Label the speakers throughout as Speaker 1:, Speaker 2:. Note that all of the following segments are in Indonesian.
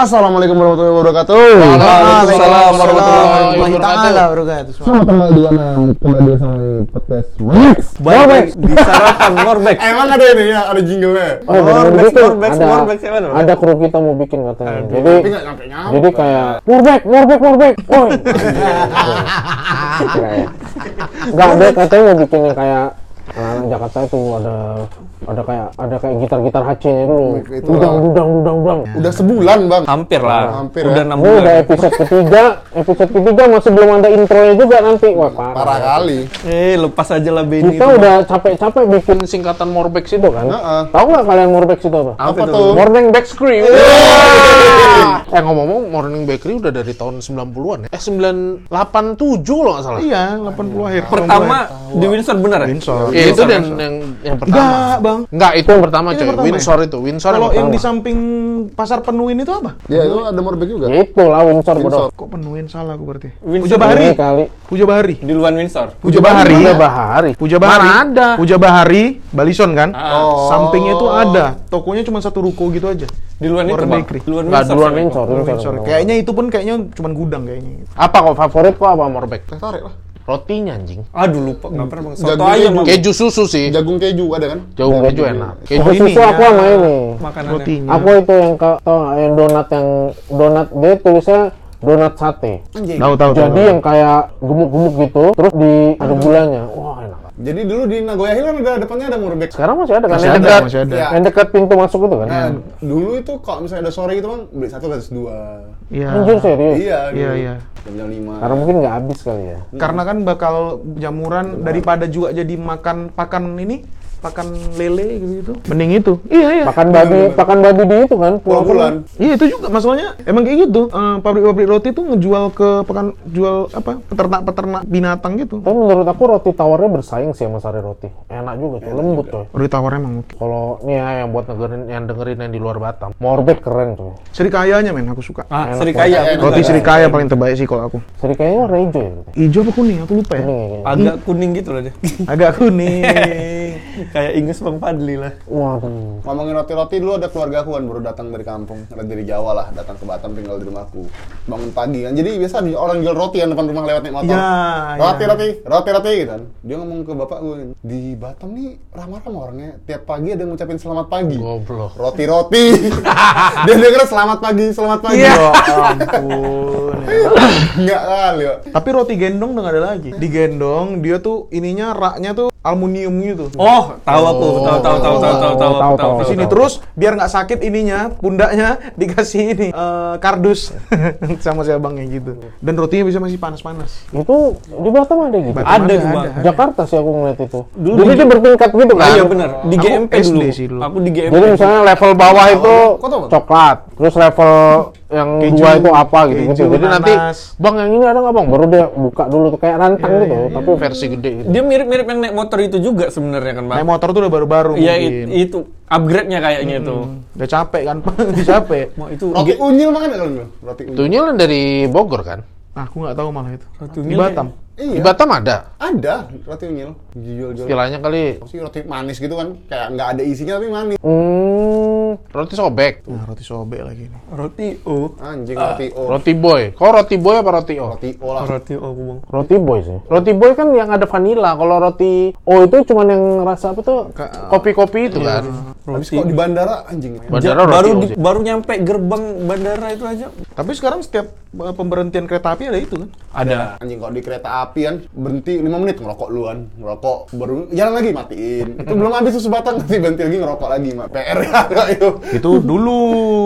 Speaker 1: Assalamualaikum warahmatullahi wabarakatuh.
Speaker 2: Waalaikumsalam warahmatullahi
Speaker 3: wabarakatuh.
Speaker 1: Selamat tanggal 26 kembali sama di podcast Max.
Speaker 2: Baik, disarapan Morbek.
Speaker 1: Emang ada ini ya, ada jingle-nya.
Speaker 4: Oh, bener
Speaker 2: Morbex,
Speaker 4: gitu.
Speaker 2: Morbex,
Speaker 4: ada,
Speaker 2: Morbex, mana?
Speaker 4: ada kru kita mau bikin katanya. Jadi,
Speaker 1: Tapi nggak nyampe nyampe.
Speaker 4: jadi kayak Morbek, Morbek, Morbek. Woi. Enggak ada katanya mau bikin yang kayak anak Jakarta itu ada ada kayak ada kayak gitar-gitar Dudang,
Speaker 1: lah.
Speaker 4: dudang, dudang, dudang.
Speaker 1: Udah sebulan bang.
Speaker 2: Hampir lah.
Speaker 1: Hampir
Speaker 2: Udah
Speaker 1: ya.
Speaker 2: enam
Speaker 4: Ini udah
Speaker 2: bulan.
Speaker 4: episode ketiga, episode ketiga masih belum ada intronya juga nanti. Wah, parah.
Speaker 1: Parah kali.
Speaker 2: Eh, lepas aja lah Benny.
Speaker 4: Kita
Speaker 2: itu.
Speaker 4: udah capek-capek bikin singkatan Morbex itu kan.
Speaker 1: Heeh.
Speaker 4: Tahu nggak kalian Morbex itu apa?
Speaker 1: Apa tuh?
Speaker 4: Morning Bakery. Eh ngomong-ngomong Morning Bakery udah dari tahun 90-an ya? Eh 987 kalau nggak salah.
Speaker 3: Iya, 80 akhir.
Speaker 2: Pertama di Windsor benar ya?
Speaker 3: Windsor.
Speaker 4: Ya, itu dan yang yang pertama.
Speaker 3: Enggak, Bang.
Speaker 4: Enggak, itu yang pertama coy.
Speaker 3: pertama ya?
Speaker 4: Windsor itu. Windsor
Speaker 3: Kalau yang
Speaker 4: pertama.
Speaker 3: di samping pasar penuhin itu apa?
Speaker 1: Ya itu ada Morbek juga.
Speaker 4: Itu lah Windsor,
Speaker 1: Windsor.
Speaker 3: Kok penuhin salah aku berarti?
Speaker 2: Windsor.
Speaker 3: Puja Bahari.
Speaker 4: Ini kali.
Speaker 3: Puja Bahari.
Speaker 2: Di luar Windsor.
Speaker 3: Puja Bahari.
Speaker 4: Ada Bahari.
Speaker 3: Puja Bahari.
Speaker 4: Mana ada?
Speaker 3: Puja Bahari, Balison kan?
Speaker 1: Oh.
Speaker 3: Sampingnya itu ada. Tokonya cuma satu ruko gitu aja.
Speaker 2: Di luar itu, Bang. Di luar Windsor.
Speaker 4: duluan
Speaker 2: sorry.
Speaker 4: Windsor.
Speaker 3: Kayaknya itu pun kayaknya cuma gudang kayaknya.
Speaker 4: Apa kok favorit kok apa Morbek?
Speaker 1: Teh tarik lah.
Speaker 4: Rotinya anjing.
Speaker 2: Aduh lupa enggak pernah Bang. Soto
Speaker 1: Jagung
Speaker 2: ayam
Speaker 1: keju.
Speaker 4: Keju susu sih.
Speaker 1: Jagung keju ada kan?
Speaker 4: Jauh keju enak. Keju
Speaker 3: Oh, ini
Speaker 4: susu aku
Speaker 3: ya.
Speaker 4: sama ini.
Speaker 2: Makanannya.
Speaker 3: Rotinya.
Speaker 4: Aku itu yang ke, tau nggak, yang donat yang donat dia tulisnya donat sate.
Speaker 1: Anjing.
Speaker 3: Tahu tahu. tahu.
Speaker 4: Jadi yang kayak gemuk-gemuk gitu, terus di ada gulanya. Wah.
Speaker 1: Jadi dulu di Nagoya Hill kan ada depannya ada Morbek.
Speaker 4: Sekarang masih ada kan?
Speaker 3: Masih
Speaker 4: yang
Speaker 3: ada,
Speaker 4: dekat,
Speaker 3: masih ada.
Speaker 1: Ya.
Speaker 4: yang dekat pintu masuk itu kan?
Speaker 1: Nah, dulu itu kalau misalnya ada sore gitu bang, beli satu gratis dua.
Speaker 3: Iya.
Speaker 4: Anjir serius.
Speaker 1: Iya.
Speaker 3: Iya, iya.
Speaker 1: Jam-jam lima.
Speaker 4: Karena mungkin nggak habis kali ya.
Speaker 3: Karena kan bakal jamuran daripada juga jadi makan pakan ini, pakan lele gitu-gitu. Mending itu. Iya, iya.
Speaker 4: Pakan babi, pakan babi di itu kan?
Speaker 1: Dua bulan.
Speaker 3: Iya itu juga masalahnya emang kayak gitu. Eh, Pabrik-pabrik roti tuh ngejual ke pekan jual apa peternak-peternak binatang gitu.
Speaker 4: Tapi menurut aku roti tawarnya bersaing sih sama sari roti. Enak juga tuh, lembut coy.
Speaker 3: Roti tawarnya emang.
Speaker 4: Kalau nih ya yang buat dengerin yang dengerin yang di luar Batam, Morbek keren coy.
Speaker 3: Serikayanya men aku suka.
Speaker 2: Ah,
Speaker 4: Enak
Speaker 2: Serikaya.
Speaker 3: Roti serikaya paling terbaik sih kalau aku.
Speaker 4: Jadi kayaknya warna hijau ya. gitu.
Speaker 3: Hijau apa kuning? Aku lupa ya.
Speaker 4: Kuning ya.
Speaker 2: Agak kuning gitu loh dia.
Speaker 3: Agak kuning.
Speaker 2: Kayak Inggris Bang Fadli lah.
Speaker 4: Waduh.
Speaker 1: Ngomongin roti-roti dulu ada keluarga aku kan baru datang dari kampung, dari Jawa lah, datang ke Batam tinggal di rumahku. Bangun pagi kan. Jadi biasa di- orang jual roti kan depan rumah lewat naik motor.
Speaker 3: Ya,
Speaker 1: roti,
Speaker 3: ya.
Speaker 1: roti, roti, roti gitu kan. Dia ngomong ke bapak gue, di Batam nih ramah-ramah orangnya. Tiap pagi ada yang ngucapin selamat pagi.
Speaker 4: Goblok.
Speaker 1: Roti, roti. Dia denger selamat pagi, selamat pagi.
Speaker 3: Ya ampun.
Speaker 1: Enggak kali.
Speaker 3: Tapi roti gendong udah nggak ada lagi. Digendong dia tuh ininya raknya tuh aluminium gitu.
Speaker 2: Oh, tahu aku. Tahu tahu tahu tahu tahu tahu
Speaker 4: tahu,
Speaker 2: tahu.
Speaker 4: tahu.
Speaker 3: di sini terus biar nggak sakit ininya pundaknya dikasih ini eh, kardus sama si abangnya gitu dan rotinya bisa masih panas-panas
Speaker 4: Itu di Batam ada gitu.
Speaker 3: Batam
Speaker 2: Ada
Speaker 3: ada,
Speaker 2: Bang.
Speaker 3: ada.
Speaker 4: Jakarta sih aku ngeliat itu.
Speaker 2: Dulu
Speaker 4: Jadi
Speaker 2: di-
Speaker 4: dia bertingkat gitu kan?
Speaker 2: Ah, iya benar. Di
Speaker 3: Aku
Speaker 2: GMP
Speaker 3: SD
Speaker 2: dulu.
Speaker 3: sih dulu.
Speaker 2: Aku di GMP.
Speaker 4: Jadi misalnya level bawah itu
Speaker 1: tau, Bang?
Speaker 4: coklat, terus level yang
Speaker 3: Keju,
Speaker 4: dua itu apa gitu gitu.
Speaker 3: keju,
Speaker 4: Jadi nanti
Speaker 3: nanas.
Speaker 4: bang yang ini ada nggak bang? Baru dia buka dulu tuh kayak rantang gitu, tapi versi gede gitu.
Speaker 2: Dia mirip-mirip yang naik motor itu juga sebenarnya kan, Bang.
Speaker 3: naik motor tuh udah baru-baru
Speaker 2: Iya
Speaker 3: mungkin.
Speaker 2: it- itu upgrade-nya kayaknya itu.
Speaker 3: udah capek kan udah capek
Speaker 2: Mau itu
Speaker 1: Roti unyil makan nggak kalian? Roti unyil.
Speaker 4: Kan dari Bogor kan?
Speaker 3: Ah, aku nggak tahu malah itu
Speaker 2: Roti
Speaker 3: di
Speaker 2: unyil
Speaker 3: Batam
Speaker 4: Di
Speaker 1: Iya.
Speaker 4: Batam ada.
Speaker 1: Ada roti unyil. Jual-jual.
Speaker 4: Istilahnya kali.
Speaker 1: Apa sih roti manis gitu kan? Kayak nggak ada isinya tapi manis.
Speaker 4: Hmm, roti sobek.
Speaker 3: nah roti sobek lagi nih
Speaker 2: roti O.
Speaker 1: Anjing roti O.
Speaker 4: Roti boy. Kok roti boy apa roti O?
Speaker 1: Roti O lah.
Speaker 2: Roti O aku, Bang.
Speaker 4: Roti boy sih. Roti boy kan yang ada vanilla. Kalau roti O itu cuman yang rasa apa tuh? Kopi-kopi itu kan.
Speaker 1: Habis kok di bandara anjing.
Speaker 4: Bandara
Speaker 2: baru
Speaker 4: roti O
Speaker 2: di-
Speaker 4: sih.
Speaker 2: baru nyampe gerbang bandara itu aja.
Speaker 3: tapi sekarang setiap eh, pemberhentian kereta api ada itu kan
Speaker 2: Ada.
Speaker 1: Anjing kalau di kereta api kan berhenti 5 menit ngerokok duluan, ngerokok baru jalan lagi matiin. Itu belum habis tuh sebatang nanti berhenti lagi ngerokok lagi, Mak. PR ya itu.
Speaker 3: itu dulu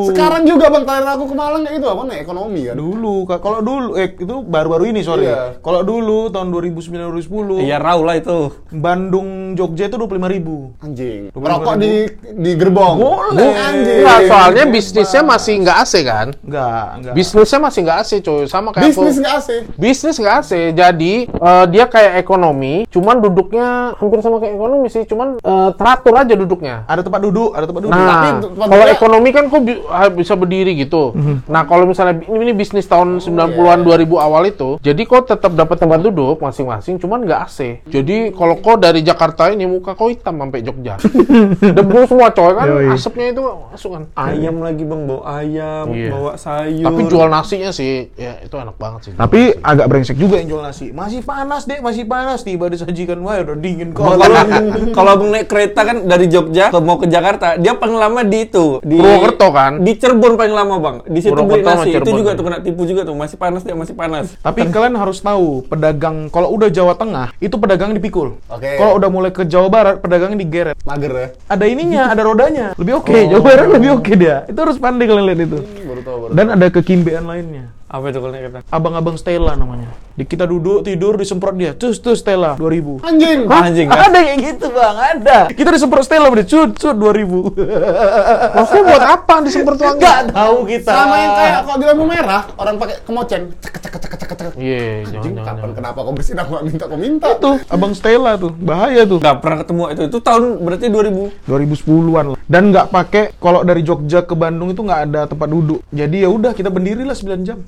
Speaker 1: Sekarang juga Bang terakhir aku ke Malang kayak itu apa nih ekonomi kan.
Speaker 3: dulu kalau dulu eh itu baru-baru ini sorry
Speaker 1: Iya.
Speaker 3: kalau dulu tahun 2009 2010
Speaker 2: Iya, raw lah itu.
Speaker 3: Bandung Jogja itu 25.000 ribu
Speaker 1: Anjing. Ngerokok di di gerbong.
Speaker 3: Boleh.
Speaker 1: Anjing.
Speaker 4: Enggak, soalnya bisnisnya masih nggak AC kan?
Speaker 3: enggak enggak
Speaker 4: Bisnisnya masih nggak AC coy, sama kayak
Speaker 1: Bisnis nggak AC.
Speaker 4: Bisnis nggak AC, jadi eh, dia kayak ekonomi, cuman duduknya hampir sama kayak ekonomi sih, cuman eh, teratur aja duduknya.
Speaker 3: ada tempat duduk ada tempat duduk
Speaker 4: Nah,
Speaker 1: Tapi
Speaker 4: kalau
Speaker 1: duduknya-
Speaker 4: ekonomi kan kok bi- bisa berdiri gitu. Nah, kalau misalnya ini, ini bisnis tahun 90-an 2000 awal itu, jadi kok tetap dapat tempat duduk masing-masing, cuman nggak AC. Jadi kalau kok dari Jakarta ini muka kok hitam sampai Jogja. Debu semua coy kan
Speaker 3: Yoi.
Speaker 4: asapnya itu masuk kan.
Speaker 2: Ayam lagi bang, bawa ayam,
Speaker 4: Iya.
Speaker 2: bawa sayur.
Speaker 4: Tapi jual nasinya sih, ya itu enak banget sih.
Speaker 3: Tapi agak brengsek juga yang jual nasi. Masih panas deh, masih panas. Tiba disajikan, wah udah dingin kok.
Speaker 2: Kalau kalau abang naik kereta kan dari Jogja ke mau ke Jakarta, dia paling lama di itu di
Speaker 4: Purwokerto kan?
Speaker 2: Di Cirebon paling lama bang. Di situ beli nasi. Itu juga tuh kena tipu juga tuh. Masih panas dia masih panas.
Speaker 3: Tapi kalian harus tahu, pedagang kalau udah Jawa Tengah itu pedagang dipikul.
Speaker 1: Oke.
Speaker 3: Kalau udah mulai ke Jawa Barat, pedagangnya digeret.
Speaker 1: Mager ya.
Speaker 3: Ada ininya, ada rodanya. Lebih oke, Jawa Barat lebih oke dia. Itu harus pandai kalian lihat itu.
Speaker 1: Baru tahu baru.
Speaker 3: Dan ada kekimbean lainnya.
Speaker 2: Apa itu kalau naik kereta?
Speaker 3: Abang-abang Stella namanya. Di kita duduk tidur disemprot dia. Cus tuh Stella 2000.
Speaker 1: Anjing.
Speaker 2: Hah? Anjing, kan?
Speaker 3: Ada yang gitu bang, ada. Kita disemprot Stella berarti cut cut 2000.
Speaker 4: Maksudnya buat apa disemprot wangi?
Speaker 3: Gak tahu kita.
Speaker 1: Sama yang kayak kalau di lampu merah, orang pakai kemoceng. Cek cek cek cek cek cek.
Speaker 4: Iya,
Speaker 1: Anjing,
Speaker 4: jangan
Speaker 1: kapan
Speaker 4: jangan.
Speaker 1: kenapa kau bersihin aku nggak minta kau minta?
Speaker 3: Itu abang Stella tuh, bahaya tuh.
Speaker 2: Gak pernah ketemu itu. Itu tahun berarti 2000.
Speaker 3: 2010-an lah. Dan nggak pakai kalau dari Jogja ke Bandung itu nggak ada tempat duduk. Jadi ya udah kita berdiri lah 9 jam.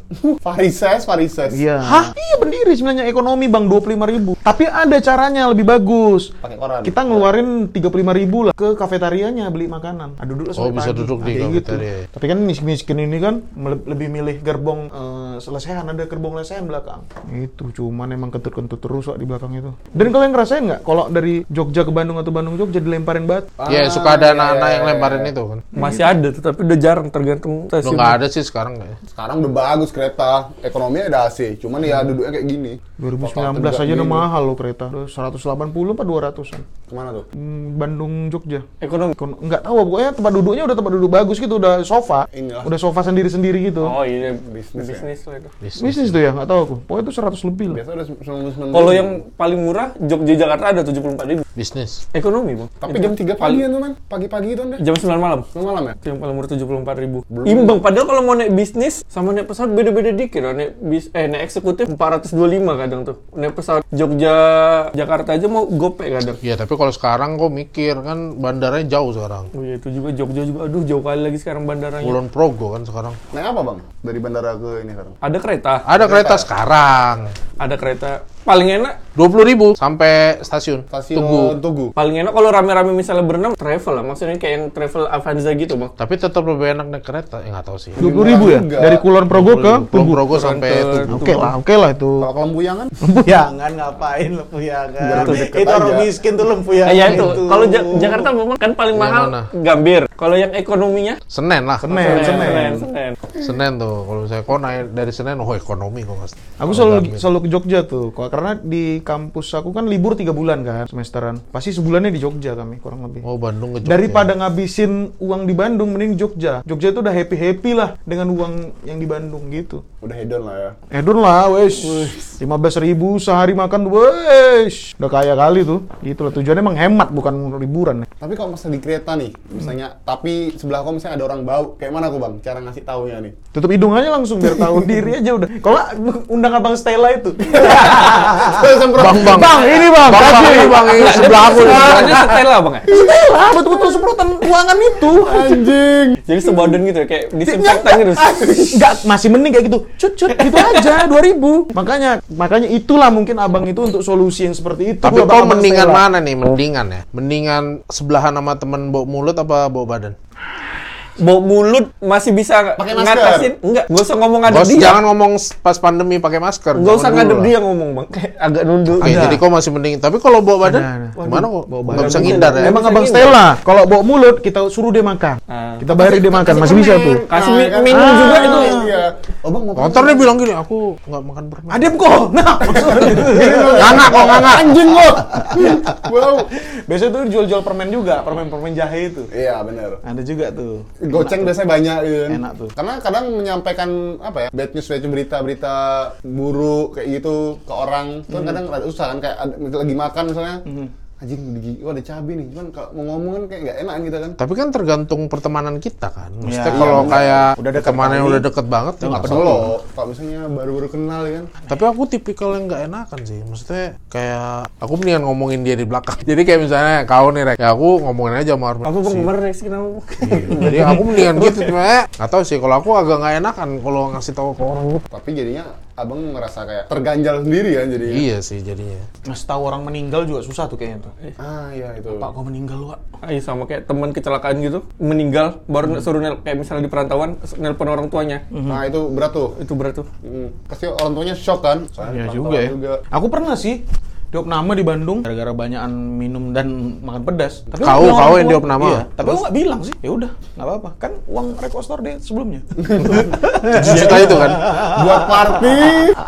Speaker 1: Varises, varises.
Speaker 3: Iya. Hah? Iya berdiri sebenarnya ekonomi Bang 25.000 ribu. Tapi ada caranya lebih bagus.
Speaker 1: Pakai koran.
Speaker 3: Kita ngeluarin 35.000 ribu lah ke kafetarianya beli makanan. Ah, duduk
Speaker 4: Oh, bisa
Speaker 3: pagi.
Speaker 4: duduk di
Speaker 3: Kayak
Speaker 4: kafetaria.
Speaker 3: Tapi kan miskin-miskin ini kan lebih milih gerbong eh, selesehan ada gerbong lesehan belakang. Itu cuman emang kentut-kentut terus Wak, di belakang itu. Dan kalian ngerasain nggak kalau dari Jogja ke Bandung atau Bandung Jogja dilemparin batu?
Speaker 4: Iya, suka ada anak-anak yang lemparin itu kan.
Speaker 2: Masih ada tuh, tapi udah jarang tergantung
Speaker 4: Udah
Speaker 2: stasiun.
Speaker 4: nggak ada sih sekarang kayaknya.
Speaker 1: Sekarang udah bagus kereta, ekonominya ada AC. Cuman ya duduknya kayak gini.
Speaker 3: 2019
Speaker 1: Tegak
Speaker 3: aja udah mahal loh kereta. Udah 180 apa 200-an.
Speaker 1: Ke mana tuh?
Speaker 3: Hmm, Bandung Jogja.
Speaker 2: Ekonomi.
Speaker 3: Kon- Nggak tahu pokoknya tempat duduknya udah tempat duduk bagus gitu, udah sofa.
Speaker 1: Inilah.
Speaker 3: Udah sofa sendiri-sendiri gitu.
Speaker 2: Oh iya,
Speaker 1: Bisnis
Speaker 2: bisnis,
Speaker 1: ya.
Speaker 2: Lah itu.
Speaker 3: Bisnis tuh ya, nggak tahu aku. Pokoknya itu 100 lebih lah.
Speaker 1: Biasa udah 99
Speaker 2: Kalau yang paling murah Jogja Jakarta ada 74 ribu.
Speaker 4: Bisnis.
Speaker 2: Ekonomi bang.
Speaker 1: Tapi
Speaker 2: Itu
Speaker 1: jam 3 pagi ya tuh man. Pagi-pagi itu deh.
Speaker 2: Jam 9 malam.
Speaker 1: Malam malam ya?
Speaker 2: Yang paling murah 74 ribu. Imbang. Padahal kalau mau naik bisnis sama naik pesawat beda-beda dikit. loh. Naik bis, eh naik eksekutif 425 kadang tuh. Naik pesawat Jogja Jakarta aja mau gopek kadang.
Speaker 4: Iya, tapi kalau sekarang kok mikir kan bandaranya jauh sekarang.
Speaker 2: Oh iya itu juga Jogja juga. Aduh jauh kali lagi sekarang bandaranya.
Speaker 4: Kulon Progo kan sekarang.
Speaker 1: Naik apa bang? Dari bandara ke ini sekarang?
Speaker 2: Ada kereta.
Speaker 4: Ada kereta sekarang.
Speaker 2: Ada kereta. Paling enak.
Speaker 4: 20.000 sampai stasiun.
Speaker 1: Stasiun
Speaker 4: Tugu.
Speaker 1: Tugu.
Speaker 2: Paling enak kalau rame-rame misalnya berenam travel lah. Maksudnya kayak yang travel Avanza gitu bang.
Speaker 4: Tapi tetap lebih enak naik kereta. Ya nggak tahu sih.
Speaker 3: 20 ribu ya?
Speaker 1: Juga.
Speaker 3: Dari Kulon Progo ke
Speaker 4: Kulon
Speaker 3: Tugu.
Speaker 4: Progo sampai Tugu.
Speaker 3: Oke lah, oke lah itu.
Speaker 1: Kalau ke Lempuyangan?
Speaker 3: Lempuyangan ngapain lempuyangan? Itu orang miskin tuh lempuyangan.
Speaker 2: Ah, ya itu. Kalau Ja- Jakarta memang kan paling mahal
Speaker 4: mana?
Speaker 2: Gambir. Kalau yang ekonominya
Speaker 4: Senen lah.
Speaker 3: Senen,
Speaker 2: Senen,
Speaker 3: Senen.
Speaker 2: Senen, Senen.
Speaker 4: Senen tuh. Kalau saya kok naik dari Senen, oh ekonomi kok mas.
Speaker 3: Aku selalu selalu ke Jogja tuh, Kok- karena di kampus aku kan libur tiga bulan kan semesteran. Pasti sebulannya di Jogja kami kurang lebih.
Speaker 4: Oh Bandung ke Jogja.
Speaker 3: Daripada ngabisin uang di Bandung, mending di Jogja. Jogja itu udah happy happy lah dengan uang yang di Bandung gitu.
Speaker 1: Udah hedon lah ya.
Speaker 3: Edun lah, wes. Lima belas ribu sehari makan, wes. Udah kaya kali tuh. Gitu lah tujuannya emang hemat bukan liburan.
Speaker 1: Tapi kalau misalnya di kereta nih, misalnya, tapi sebelah kau misalnya ada orang bau, kayak mana aku bang? Cara ngasih taunya nih.
Speaker 3: Tutup hidung aja langsung biar tahu diri aja udah. Kalau undang abang Stella itu.
Speaker 4: Bang bang.
Speaker 3: Bang, ini bang.
Speaker 4: Bang bang ini bang ini sebelah aku.
Speaker 2: Sebenarnya Stella bang ya?
Speaker 3: Stella, betul-betul semprotan ruangan itu.
Speaker 1: Anjing.
Speaker 2: Jadi sebadan gitu ya, kayak disinfektan gitu.
Speaker 3: Enggak, masih mending kayak gitu. Cut, cut, gitu aja, 2000. Makanya, makanya itulah mungkin abang itu untuk solusi yang seperti itu.
Speaker 4: Tapi kau mendingan mana nih? Mendingan ya? Mendingan sebelahan sama temen bau mulut apa bau badan?
Speaker 2: Bau mulut masih bisa
Speaker 1: Pakai masker.
Speaker 2: ngatasin. Enggak, nggak usah ngomong ngadep dia.
Speaker 4: jangan ngomong pas pandemi pakai masker.
Speaker 2: Nggak usah ngadep dia ngomong bang. Kayak agak nunduk.
Speaker 4: Oke, jadi kau masih mending. Tapi kalau bau badan,
Speaker 3: Ada, ada.
Speaker 4: gimana kok? Nggak
Speaker 3: badan.
Speaker 4: bisa ngindar ya?
Speaker 3: Emang abang. Stella, kalau bawa mulut kita suruh dia makan.
Speaker 2: Ah.
Speaker 3: Kita bayarin dia makan, masih bisa tuh.
Speaker 2: Kasih
Speaker 1: Nah, kan?
Speaker 2: minum
Speaker 3: Ah.
Speaker 2: juga itu.
Speaker 1: Iya. Oh bang mau
Speaker 4: dia bilang gini, aku nggak makan permen.
Speaker 3: Adem kok. Nah.
Speaker 4: Nganga kok nganga.
Speaker 1: Anjing lo. wow.
Speaker 3: Biasanya tuh jual-jual permen juga, permen-permen jahe itu.
Speaker 1: Iya bener.
Speaker 3: Ada juga tuh.
Speaker 1: Goceng biasanya banyak gitu kan.
Speaker 3: Enak tuh.
Speaker 1: Karena kadang menyampaikan apa ya, bad news itu berita-berita buruk kayak gitu ke orang, itu kan kadang rada susah kan kayak ada, lagi makan misalnya. Anjing, oh ada cabai nih, cuman kalau mau ngomong kan kayak nggak enak gitu kan.
Speaker 4: Tapi kan tergantung pertemanan kita kan. Maksudnya
Speaker 3: Iya,
Speaker 4: kalau
Speaker 1: iya,
Speaker 4: kayak
Speaker 3: udah deket
Speaker 4: teman yang udah deket banget ya nggak
Speaker 1: lo, kalau misalnya baru-baru kenal ya kan.
Speaker 4: Tapi aku tipikal yang nggak enakan sih. Maksudnya kayak aku mendingan ngomongin dia di belakang. Jadi kayak misalnya kau nih Rek, ya aku ngomongin aja sama Arman.
Speaker 2: Apa bang kemarin reaksi kenapa?
Speaker 4: Iya, Jadi aku mendingan gitu cuma nggak tahu sih kalau aku agak nggak enakan kalau ngasih tahu ke orang gitu.
Speaker 1: Tapi jadinya abang merasa kayak terganjal sendiri kan jadi.
Speaker 4: Iya sih jadinya.
Speaker 3: Ngasih tahu orang meninggal juga susah tuh kayaknya tuh.
Speaker 1: Ah iya itu.
Speaker 3: Pak, kok meninggal, Wak?
Speaker 2: Ay, sama kayak teman kecelakaan gitu, meninggal, baru suruh nel, kayak misalnya di perantauan, nelpon orang tuanya.
Speaker 1: Nah itu berat tuh.
Speaker 2: Itu berat tuh.
Speaker 1: Hmm. Pasti orang tuanya shock kan. Soalnya
Speaker 3: Iya juga ya. Aku pernah sih diopname di Bandung gara-gara banyakan minum dan makan pedas. Tapi
Speaker 4: Kau- kau yang diopname?
Speaker 3: Iya, tapi aku nggak bilang sih. Ya udah, nggak apa-apa. Kan uang rekostor deh sebelumnya.
Speaker 4: Juta itu kan.
Speaker 1: Buat party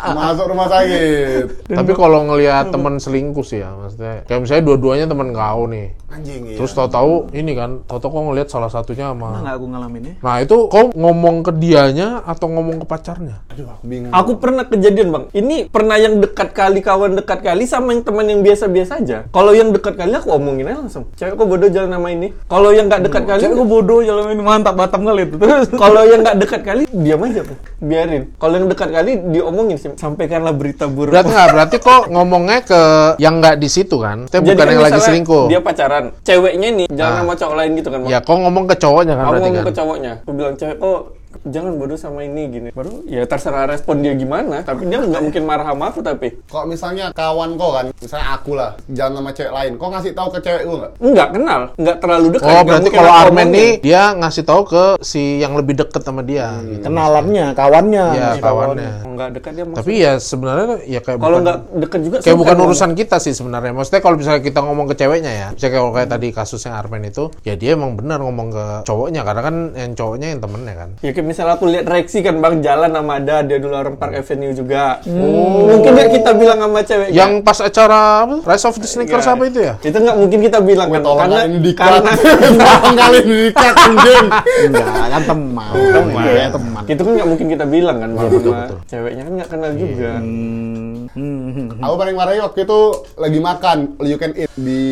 Speaker 1: masuk rumah sakit.
Speaker 4: Tapi kalau ngelihat teman selingkuh sih ya, maksudnya kayak misalnya dua-duanya teman kau nih.
Speaker 1: Anjing iya.
Speaker 4: Terus tahu-tahu ini kan, tahu-tahu kau ngelihat salah satunya
Speaker 3: Nah,
Speaker 4: sama.
Speaker 3: nggak aku ngalamin ya.
Speaker 4: Nah itu kau ngomong ke dianya atau ngomong ke pacarnya?
Speaker 1: Aduh aku bingung.
Speaker 2: Aku pernah kejadian bang. Ini pernah yang dekat kali kawan dekat kali sama yang teman yang biasa-biasa aja. Kalau yang dekat kali aku omongin aja langsung. Cewek kok bodoh jalan nama ini. Kalau yang nggak dekat kali,
Speaker 3: Cewek gue bodoh jalan ini mantap Batam kali itu. Terus
Speaker 2: kalau yang nggak dekat kali diam aja tuh. Biarin. Kalau yang dekat kali diomongin sih. Sampaikanlah berita buruk.
Speaker 4: Berarti nggak, berarti kok ngomongnya ke yang nggak di situ kan? Itu bukan
Speaker 2: kan
Speaker 4: yang lagi selingkuh.
Speaker 2: Dia pacaran. Ceweknya nih jalan
Speaker 4: Ah.
Speaker 2: sama cowok lain gitu kan. Bang.
Speaker 4: Ya kok ngomong ke cowoknya kan
Speaker 2: Aku
Speaker 4: berarti
Speaker 2: ngomong
Speaker 4: kan?
Speaker 2: ke cowoknya, aku bilang cewek, oh jangan bodoh sama ini gini. Baru ya terserah respon dia gimana, tapi dia nggak mungkin marah sama aku tapi.
Speaker 1: Kok misalnya kawan kau kan, misalnya aku lah, jalan sama cewek lain, kok ngasih tahu ke cewek gua nggak?
Speaker 2: Nggak kenal, nggak terlalu dekat.
Speaker 4: Oh berarti kalau Armen nih dia ngasih tahu ke si yang lebih deket sama dia. gitu.
Speaker 3: kenalannya, kawannya.
Speaker 4: Iya
Speaker 3: Masih
Speaker 4: kawannya.
Speaker 2: Nggak dekat dia maksudnya.
Speaker 4: Tapi ya sebenarnya ya kayak
Speaker 2: kalau
Speaker 4: bukan-
Speaker 2: nggak dekat juga
Speaker 4: kayak bukan
Speaker 2: ngomong.
Speaker 4: urusan kita sih sebenarnya. Maksudnya kalau misalnya kita ngomong ke ceweknya ya, misalnya kalau kayak tadi kasusnya Armen itu, ya dia emang benar ngomong ke cowoknya karena kan yang cowoknya yang temennya kan.
Speaker 2: Ya kayak misalnya aku lihat reaksi kan bang jalan sama ada dia dulu orang Park Avenue juga. Mungkin ya kita bilang sama cewek.
Speaker 4: Yang pas acara apa? Rise of the Sneakers
Speaker 2: Nggak.
Speaker 4: apa itu ya?
Speaker 2: itu nggak mungkin kita bilang kan
Speaker 1: Tolong
Speaker 2: karena
Speaker 1: ini dikat.
Speaker 2: karena
Speaker 1: Tolong kali ini dikat anjing.
Speaker 3: Enggak, kan teman. Teman. Ya, teman.
Speaker 2: itu kan nggak mungkin kita bilang kan bang
Speaker 4: betul, betul.
Speaker 2: ceweknya kan nggak kenal juga.
Speaker 3: Hmm, hmm, hmm.
Speaker 1: Aku paling marahnya waktu itu lagi makan, all you can eat di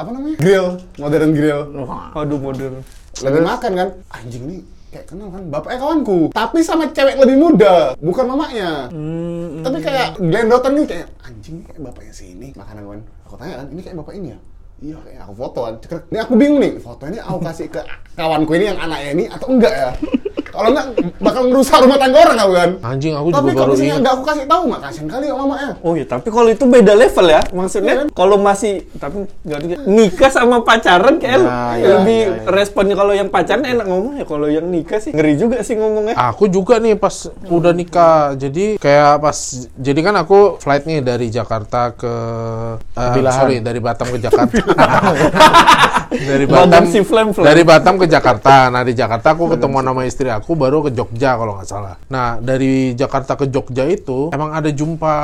Speaker 1: apa namanya? Grill, modern grill.
Speaker 2: Waduh modern.
Speaker 1: Lagi makan kan, anjing nih kayak kenal kan? Bapaknya kawanku. Tapi sama cewek lebih muda bukan mamanya tapi kayak gelendotan nih kayak anjing kayak bapaknya sini makanan kan aku tanya kan ini kayak bapak ini ya? Iya kayak aku foto kan. Cekrek ini aku bingung nih foto ini aku kasih ke kawanku ini yang anaknya ini atau enggak ya kalau enggak bakal merusak rumah tangga orang aku kan
Speaker 4: Anjing aku
Speaker 1: tapi
Speaker 4: juga
Speaker 1: kalau
Speaker 4: baru
Speaker 1: misalnya
Speaker 4: ingat.
Speaker 1: enggak aku kasih tahu nggak kasihan kali ya mamanya
Speaker 2: Oh iya, tapi kalau itu beda level ya. Maksudnya
Speaker 1: kan?
Speaker 2: kalau masih tapi nggak ada nikah sama pacaran kayak
Speaker 3: Ya,
Speaker 2: lebih
Speaker 3: ya, ya, ya.
Speaker 2: responnya kalau yang pacaran enak ngomong ya. Kalau yang nikah sih ngeri juga sih ngomongnya.
Speaker 4: Aku juga nih pas udah nikah. Jadi kayak pas jadi kan aku flight nih dari Jakarta ke
Speaker 3: Bilahan.
Speaker 4: sorry dari Batam ke Jakarta. dari Batam
Speaker 2: si Flem Flem.
Speaker 4: dari Batam ke Jakarta. Nah, di Jakarta aku ketemu sama istri aku baru ke Jogja kalau nggak salah. Nah, dari Jakarta ke Jogja itu emang ada jumpa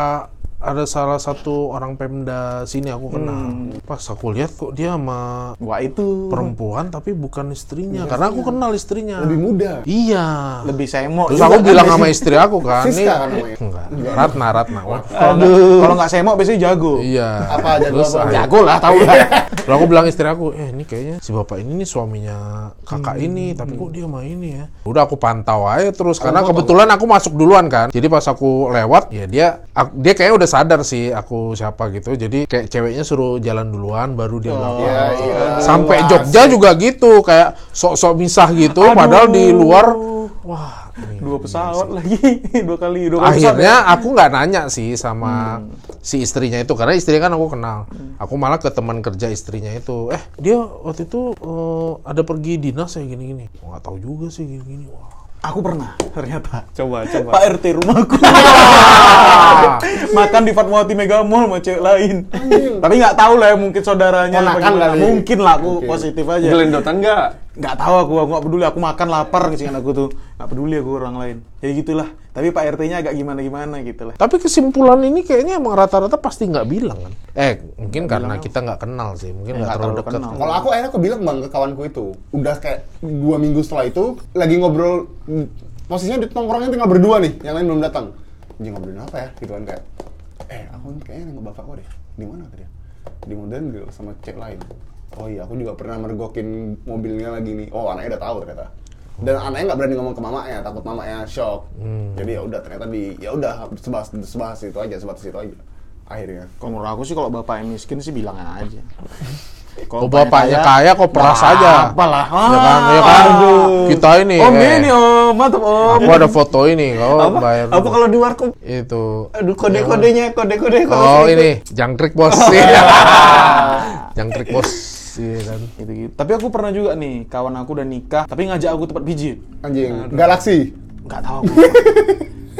Speaker 4: ada salah satu orang Pemda sini aku kenal. Pas aku lihat kok dia sama
Speaker 3: Wah itu
Speaker 4: perempuan tapi bukan istrinya karena aku kenal istrinya.
Speaker 1: lebih muda
Speaker 4: Iya.
Speaker 3: lebih semok.
Speaker 4: Terus aku
Speaker 3: kan
Speaker 4: bilang sama istri aku kan,
Speaker 1: Siska
Speaker 4: ini
Speaker 1: kan
Speaker 4: enggak, Ratna, Ratna.
Speaker 3: Kalau nggak- semok biasanya jago.
Speaker 4: Iya.
Speaker 1: apa aja gua
Speaker 4: Terus
Speaker 1: apa
Speaker 3: Jago lah, tahu lah.
Speaker 4: Lalu aku bilang istri aku, eh ini kayaknya si bapak ini nih suaminya kakak ini, tapi kok dia mah ini ya. Udah aku pantau aja terus, karena kebetulan aku masuk duluan kan. Jadi pas aku lewat, ya dia dia kayaknya udah sadar sih aku siapa gitu. Jadi kayak ceweknya suruh jalan duluan, baru dia belakang.
Speaker 1: iya iya.
Speaker 4: Sampai Jogja juga gitu, kayak sok-sok misah gitu, padahal di luar, wah. ini
Speaker 3: Dua pesawat lagi, dua kali, dua kali pesawat.
Speaker 4: akhirnya aku nggak nanya sih sama si istrinya itu karena istrinya kan aku kenal. Aku malah ke teman kerja istrinya itu eh dia waktu itu eh, ada pergi dinas ya gini gini nggak tahu juga sih gini gini wah
Speaker 3: Aku pernah ternyata.
Speaker 2: Coba coba.
Speaker 3: Pak RT rumahku. Makan di Fatmawati Mega Mall sama cewek lain. Tapi nggak tahu lah ya mungkin saudaranya.
Speaker 1: Ponakan
Speaker 3: gimana.
Speaker 1: kali.
Speaker 3: Mungkin lah aku
Speaker 1: Mungkin.
Speaker 3: positif aja.
Speaker 2: Gelendotan nggak?
Speaker 3: Nggak tahu aku, aku nggak peduli. Aku makan lapar ngecingan aku tuh. Nggak peduli aku orang lain. Ya gitulah. Tapi Pak RT-nya agak gimana-gimana gitu lah.
Speaker 4: tapi kesimpulan ini kayaknya emang rata-rata pasti nggak bilang kan eh mungkin karena kita nggak kenal sih mungkin nggak
Speaker 3: nggak
Speaker 4: terlalu
Speaker 3: terlalu
Speaker 4: dekat
Speaker 3: kenal.
Speaker 1: Kalau aku akhirnya aku bilang bang ke kawanku itu, udah kayak dua minggu setelah itu lagi ngobrol, mm, posisinya di tongkrongnya tinggal berdua nih, yang lain belum datang. Jadi ngobrolin apa ya? Gitu kan kayak, eh aku nih kayaknya nengok bapak kok deh. Di mana tadi? Di modern grill sama cek lain. Oh iya, aku juga pernah mergokin mobilnya lagi nih. Oh anaknya udah tahu ternyata. Dan anaknya nggak berani ngomong ke mamanya, takut mamanya shock. Jadi ya udah ternyata di ya udah sebahas sebahas itu aja, sebatas itu aja. Akhirnya.
Speaker 3: Kalau menurut aku sih kalau bapak yang miskin sih bilang aja.
Speaker 4: Oh, bapaknya kaya kok peras aja.
Speaker 3: Apalah.
Speaker 4: Ya kan, ya kan. Kita ini.
Speaker 2: Om
Speaker 4: eh,
Speaker 2: ini om, mantap om.
Speaker 4: Aku ada foto ini, kau
Speaker 2: apa?
Speaker 4: bayar.
Speaker 2: Apa kalau di warkop?
Speaker 4: itu?
Speaker 2: Aduh kode-kodenya, kode-kode kalau
Speaker 4: Oh
Speaker 2: selingkuh.
Speaker 4: ini, jangkrik bos. Jangkrik bos. Iya kan.
Speaker 3: Gitu, gitu. Tapi aku pernah juga nih, kawan aku udah nikah, tapi ngajak aku tempat pijit.
Speaker 1: Anjing, galaksi.
Speaker 3: Nggak tahu aku.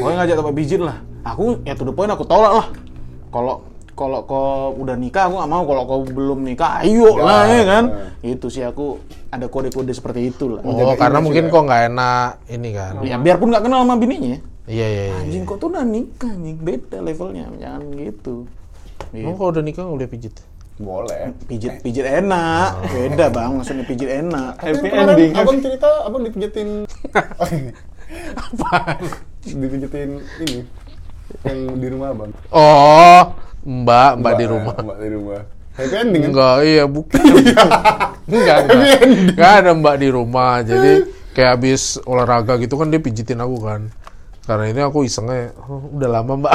Speaker 3: Pokoknya ngajak tempat pijit lah. Aku ya to the point aku tolak lah. Kalau kalau kau udah nikah aku nggak mau. Kalau kau belum nikah, ayo lah ya kan. Itu sih aku ada kode-kode seperti itu lah.
Speaker 4: Oh, karena mungkin kok nggak enak ini kan.
Speaker 3: Ya biarpun nggak kenal sama bininya.
Speaker 4: Iya iya iya.
Speaker 3: Anjing kok tuh udah nikah anjing beda levelnya. Jangan gitu.
Speaker 4: Emang kalau udah nikah nggak boleh pijit?
Speaker 1: Boleh.
Speaker 3: Pijit pijit enak. Beda bang, maksudnya pijit enak.
Speaker 2: Happy
Speaker 1: Kemarin
Speaker 2: ending.
Speaker 1: Abang cerita, abang dipijetin. Apa? Dipijetin ini. Yang di rumah abang.
Speaker 4: Oh, mbak, mbak di rumah.
Speaker 1: Mbak di rumah. Happy ending kan?
Speaker 4: Enggak, iya bukan. enggak, enggak. Enggak ada mbak di rumah. Jadi kayak habis olahraga gitu kan dia pijitin aku kan. Karena ini aku isengnya, oh, udah lama mbak.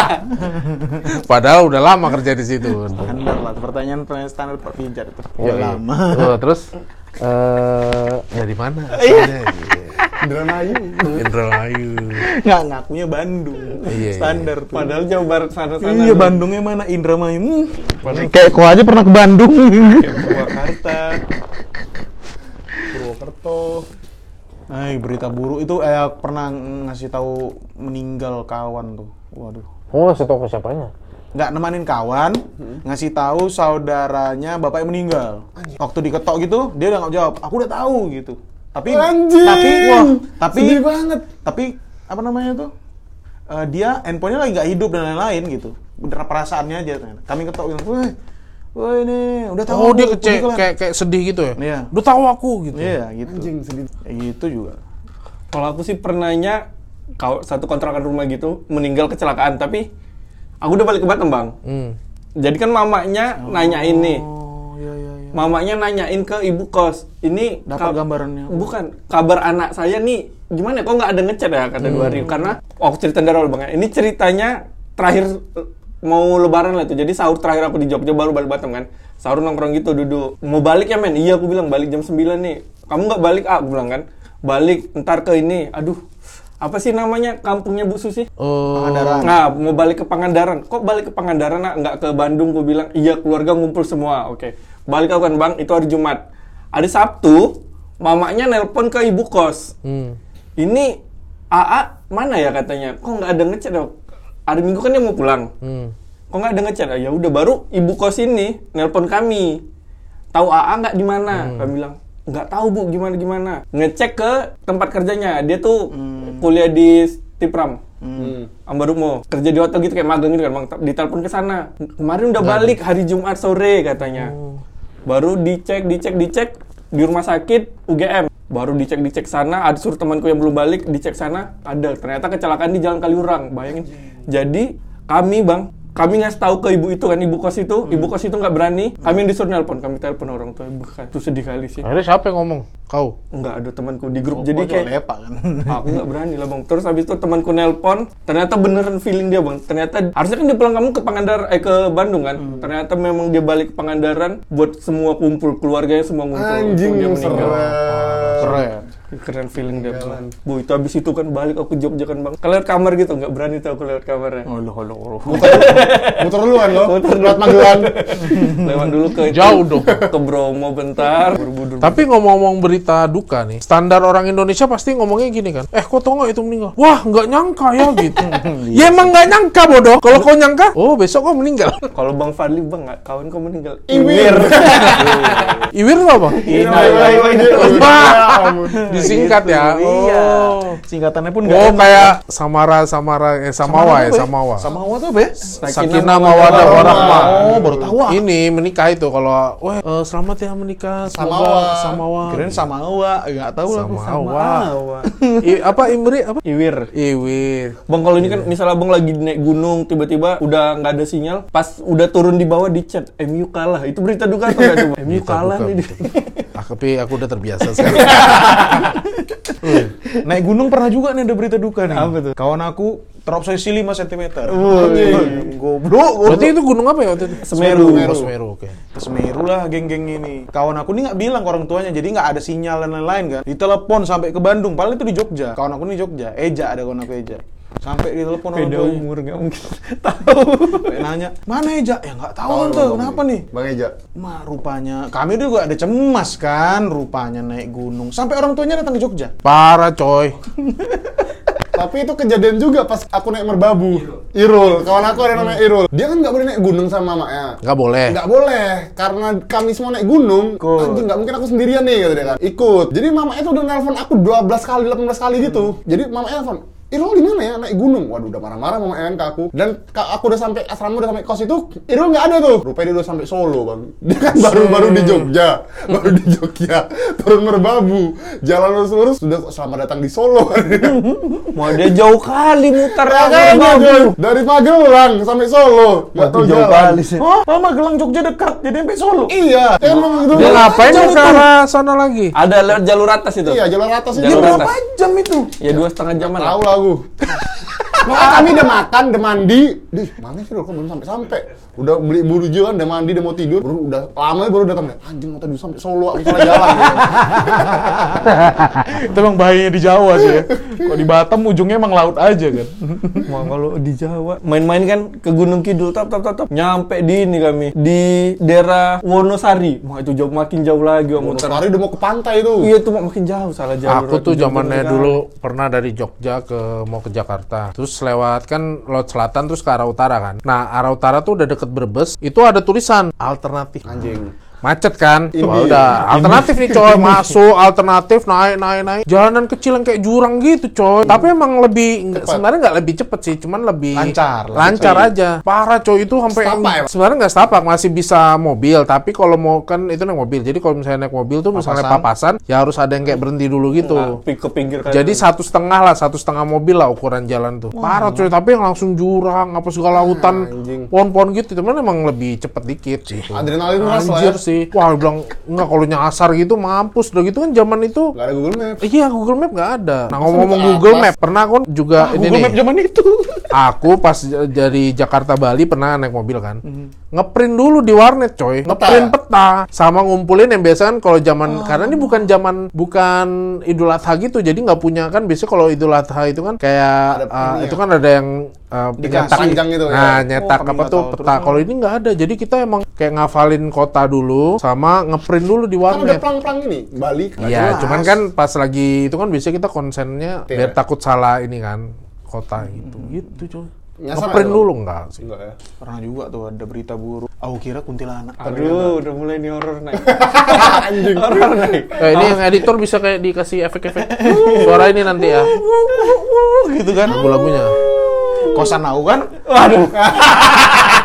Speaker 4: Padahal udah lama kerja di situ.
Speaker 3: Standar lah, pertanyaan pertanyaan standar per pijat itu.
Speaker 4: Oh,
Speaker 3: Ya
Speaker 4: iya.
Speaker 3: lama.
Speaker 4: Oh, terus eh dari mana? Asalnya?
Speaker 1: Indramayu.
Speaker 4: Indramayu.
Speaker 3: Nggak ngakunya Bandung.
Speaker 4: Iya, iya.
Speaker 3: Standar tuh.
Speaker 2: Padahal Jawa Barat sana-sana.
Speaker 3: Iya Bandungnya mana Indramayu? Hmm. Kayak kau aja pernah ke Bandung.
Speaker 2: Purwakarta.
Speaker 1: Purwokerto.
Speaker 3: Nah, berita buruk itu eh pernah ngasih tahu meninggal kawan tuh. Waduh.
Speaker 4: Oh, ngasih tau ke siapanya?
Speaker 3: Nggak nemanin kawan, ngasih tahu saudaranya bapaknya meninggal. Waktu diketok gitu, dia udah nggak jawab. Aku udah tahu gitu. Tapi
Speaker 1: Anjing.
Speaker 3: tapi wah, tapi
Speaker 1: Sedih banget.
Speaker 3: Tapi apa namanya tuh? Eh, dia handphonenya lagi nggak hidup dan lain-lain gitu. Udah perasaannya aja. Kami ketok bilang, wah, ini udah tahu.
Speaker 4: Oh, dia kece
Speaker 3: meninggal."
Speaker 4: kayak kayak sedih gitu ya?
Speaker 3: Iya.
Speaker 4: Udah tahu aku gitu.
Speaker 3: Iya gitu.
Speaker 1: Anjing sedih.
Speaker 3: Kayak gitu juga.
Speaker 2: Kalau aku sih pernahnya kau satu kontrakan rumah gitu meninggal kecelakaan tapi aku udah balik ke Batam bang.
Speaker 4: Hmm.
Speaker 2: Jadi kan mamanya nanyain nih,
Speaker 3: Oh iya iya iya.
Speaker 2: mamanya nanyain ke ibu kos. Ini
Speaker 3: Dapat gambarannya.
Speaker 2: Bukan kabar anak saya nih gimana? Kok nggak ada ngechat ya kata dua hari? Karena waktu cerita dari bang. ya, Ini ceritanya terakhir mau lebaran lah tuh. Jadi sahur terakhir aku di Jogja baru balik Batam kan. Sahur nongkrong gitu duduk. Mau balik ya men? Iya aku bilang balik jam 9 nih. Kamu nggak balik ah? Aku bilang kan. Balik ntar ke ini. Aduh apa sih namanya kampungnya Bu Susi?
Speaker 4: Oh,
Speaker 3: Pangandaran.
Speaker 2: Nah, mau balik ke Pangandaran. Kok balik ke Pangandaran, nak? Nggak ke Bandung? Gue bilang, iya keluarga ngumpul semua. Oke. Balik aku kan, Bang. Itu hari Jumat. Hari Sabtu, mamanya nelpon ke ibu kos.
Speaker 4: Hmm.
Speaker 2: Ini AA mana ya katanya? Kok nggak ada ngechat dok? Hari Minggu kan dia mau pulang.
Speaker 4: Hmm.
Speaker 2: Kok nggak ada ngechat? Ah, Ya udah baru ibu kos ini nelpon kami. Tahu AA nggak di mana? Kami bilang nggak tahu bu gimana gimana. Ngecek ke tempat kerjanya. Dia tuh kuliah di Tipram.
Speaker 1: Hmm.
Speaker 2: Ambarumo kerja di hotel gitu kayak magang gitu kan bang ditelepon ke sana kemarin udah balik hari Jumat sore katanya baru dicek dicek dicek di rumah sakit UGM baru dicek dicek sana ada suruh temanku yang belum balik dicek sana ada ternyata kecelakaan di Jalan Kaliurang bayangin jadi kami bang kami ngasih tahu ke ibu itu kan ibu kos itu. Ibu kos itu nggak berani. Kami yang disuruh nelpon. Kami telepon orang tua. Ibu kan itu sedih kali sih.
Speaker 4: Akhirnya siapa yang ngomong? Kau?
Speaker 2: nggak ada temanku di grup.
Speaker 3: Jadi
Speaker 2: jadi kayak
Speaker 3: lepak kan.
Speaker 2: aku nggak berani lah bang. Terus habis itu temanku nelpon. Ternyata beneran feeling dia bang. Ternyata harusnya kan dia pulang kamu ke Pangandaran eh ke Bandung kan? Ternyata memang dia balik ke Pangandaran buat semua kumpul keluarganya semua ngumpul
Speaker 1: Anjing
Speaker 2: Dia meninggal.
Speaker 3: Keren.
Speaker 2: Keren feeling dia bang. bu itu habis itu kan balik aku Jogja kan bang kalian kamar gitu nggak berani tuh aku lewat kamarnya
Speaker 3: Oh, loh, loh, loh.
Speaker 1: Muter duluan lo. Muter lewat Magelang.
Speaker 2: lewat dulu ke
Speaker 4: Jauh dong.
Speaker 2: ke Bromo bentar buru-buru
Speaker 4: Tapi ngomong-ngomong berita duka nih, standar orang Indonesia pasti ngomongnya gini kan, eh kok tau nggak itu meninggal? Wah nggak nyangka ya gitu. ya emang nggak nyangka bodoh. Kalau kau nyangka, oh besok kau meninggal.
Speaker 2: kalau bang Fadli bang nggak kawan kau meninggal
Speaker 1: Iwir.
Speaker 4: Iwir apa? Wah, disingkat ya.
Speaker 3: Iya.
Speaker 4: Oh,
Speaker 3: Singkatannya pun
Speaker 4: oh
Speaker 3: nggak enak.
Speaker 4: kayak Samara Samara eh Samawa ya Samawa.
Speaker 3: Samawa tuh apa ya?
Speaker 4: Sakinah mawadah warahmah.
Speaker 3: Oh, baru tahu ah.
Speaker 4: Ini menikah itu kalau, wah eh, selamat ya menikah,
Speaker 1: Samawa.
Speaker 4: Samawa.
Speaker 3: Kirain Samawa, nggak tahu lah.
Speaker 4: Samawa. I- apa Imri apa?
Speaker 2: Iwir
Speaker 4: Iwir.
Speaker 2: Bang kalau ini kan misalnya abang lagi naik gunung tiba-tiba udah nggak ada sinyal, pas udah turun di bawah di chat MU kalah. Itu berita duka atau nggak coba? MU kalah nih.
Speaker 4: Tapi aku udah terbiasa sekarang.
Speaker 3: Naik gunung pernah juga nih ada berita duka nih.
Speaker 2: Apa tuh?
Speaker 3: Kawan aku terobsesi 5 cm. Anjing, Goblok, goblok.
Speaker 4: Berarti itu gunung apa ya waktu itu?
Speaker 2: Semeru.
Speaker 4: Oh, Semeru, oke.
Speaker 3: Ke Semeru lah geng-geng ini. Kawan aku nih nggak bilang ke orang tuanya, jadi nggak ada sinyal dan lain-lain kan. Ditelepon sampai ke Bandung, padahal itu di Jogja. Kawan aku nih Jogja, Eja ada kawan aku Eja. Sampai ditelepon orang
Speaker 2: Beda
Speaker 3: tuanya.
Speaker 2: umur nggak mungkin tahu.
Speaker 3: Sampai nanya, mana Eja? Ya nggak tahu
Speaker 1: Bang.
Speaker 3: kenapa nih?
Speaker 1: Bang Eja.
Speaker 3: Ma, rupanya kami juga ada cemas kan, rupanya naik gunung. Sampai orang tuanya datang ke Jogja.
Speaker 4: Parah coy.
Speaker 1: Tapi itu kejadian juga pas aku naik merbabu. Irul, kawan aku ada namanya Irul. Dia kan nggak boleh naik gunung sama mamanya.
Speaker 4: Nggak boleh.
Speaker 1: Nggak boleh, karena kami semua naik gunung. Anjing nggak mungkin aku sendirian nih, kata dia kan. Ikut. Jadi mamanya tuh udah nelpon aku 12 kali, 18 kali gitu. Jadi mamanya nelpon, Irul di mana ya naik gunung? Waduh udah marah-marah mama Ewan ke aku. Dan aku udah sampai asrama udah sampai kos itu, Irul nggak ada tuh. Rupanya dia udah sampai Solo bang. Dia kan baru baru di Jogja, baru di Jogja, turun merbabu, jalan lurus-lurus sudah selamat datang di Solo.
Speaker 2: Mau dia jauh kali muter Merbabu.
Speaker 1: Jon. dari Magelang sampai Solo, nggak tahu
Speaker 2: jauh
Speaker 1: jalan.
Speaker 2: kali sih.
Speaker 3: Oh, Mama Gelang Jogja dekat, jadi sampai Solo.
Speaker 1: Iya, emang itu.
Speaker 4: Dia ngapain ke arah sana lagi?
Speaker 2: Ada lewat jalur atas itu.
Speaker 1: Iya, jalan atas itu.
Speaker 2: Jalur
Speaker 3: Berapa
Speaker 2: atas.
Speaker 3: jam itu?
Speaker 2: Ya dua setengah lah.
Speaker 1: Tahu lah aku. Makanya kami udah makan, udah mandi. Dih, mana sih kok belum sampai-sampai. Udah beli burjo kan, udah mandi, udah mau tidur. Baru udah lama baru datang. Anjing, mau tadi sampai Solo, aku salah jalan.
Speaker 3: itu emang bahayanya di Jawa sih ya. Kok di Batam ujungnya emang laut aja kan.
Speaker 2: Mau kalau di Jawa main-main kan ke Gunung Kidul tap tap tap tap nyampe di ini kami di daerah Wonosari. Wah itu jauh makin jauh lagi muter.
Speaker 1: Hari udah mau ke pantai tuh.
Speaker 2: Iya tuh makin jauh salah jalur.
Speaker 4: Aku tuh zamannya dulu pernah dari Jogja ke mau ke Jakarta. Terus lewat kan laut selatan terus ke arah utara kan. Nah, arah utara tuh udah deket Brebes. Itu ada tulisan alternatif.
Speaker 1: Anjing.
Speaker 4: Macet kan?
Speaker 1: Ini.
Speaker 4: Wah, udah alternatif nih coy, masuk alternatif naik naik naik. Jalanan kecil yang kayak jurang gitu coy. Tapi emang lebih nggak- sebenarnya nggak lebih cepet sih, cuman lebih
Speaker 3: Lancar,
Speaker 4: lancar aja. Parah coy itu sampai
Speaker 1: ya,
Speaker 4: sebenarnya nggak setapak masih bisa mobil, tapi kalau mau kan itu naik mobil. Jadi kalau misalnya naik mobil tuh misalnya papasan, ya harus ada yang kayak berhenti dulu gitu.
Speaker 2: Nah, ke pinggir.
Speaker 4: Jadi satu setengah lah, satu setengah mobil lah ukuran jalan tuh. Parah coy, tapi yang langsung jurang, apa segala hutan, pohon-pohon gitu. Cuman emang lebih cepet dikit sih.
Speaker 1: Adrenalin lah ya.
Speaker 4: Anjir sih. Wah, dia bilang enggak kalau nyasar gitu mampus. Udah gitu kan zaman itu
Speaker 1: Gak ada Google Maps.
Speaker 4: Iya Google Map nggak ada. Nah ngomong-ngomong Google? Map, pernah aku juga ini
Speaker 3: Google
Speaker 4: nih.
Speaker 3: Map zaman itu.
Speaker 4: Aku pas dari Jakarta Bali pernah naik mobil kan. Ngeprint dulu di warnet coy. Ngeprint peta sama ngumpulin yang biasa kan kalau zaman karena ini bukan zaman bukan Idul Adha gitu. Jadi nggak punya kan biasanya kalau Idul Adha itu kan kayak
Speaker 1: Ada
Speaker 4: uh, itu
Speaker 1: ya?
Speaker 4: kan ada yang uh, nyetak
Speaker 1: Panjang gitu ya?
Speaker 4: Nah, nyetak
Speaker 3: Oh,
Speaker 4: apa tuh peta. Kalau ini nggak ada. Jadi kita emang kayak ngafalin kota dulu sama ngeprint dulu di
Speaker 1: Kan ada
Speaker 4: warnet.
Speaker 1: plang-plang ini, Bali.
Speaker 4: Iya, cuman kan pas lagi itu kan biasanya kita konsennya
Speaker 1: Iya.
Speaker 4: biar takut salah ini kan kota gitu. Gitu, cuy. Ngeprint dulu enggak sih.
Speaker 1: Enggak ya.
Speaker 3: Pernah juga tuh ada berita buruk. Aku kira kuntilanak.
Speaker 2: Aduh, udah mulai nih horor naik. Anjing. Horor naik.
Speaker 4: Eh, ini yang editor bisa kayak dikasih efek-efek suara ini nanti ya.
Speaker 3: gitu kan.
Speaker 4: Lagu-lagunya.
Speaker 3: Kosan aku kan
Speaker 2: Waduh.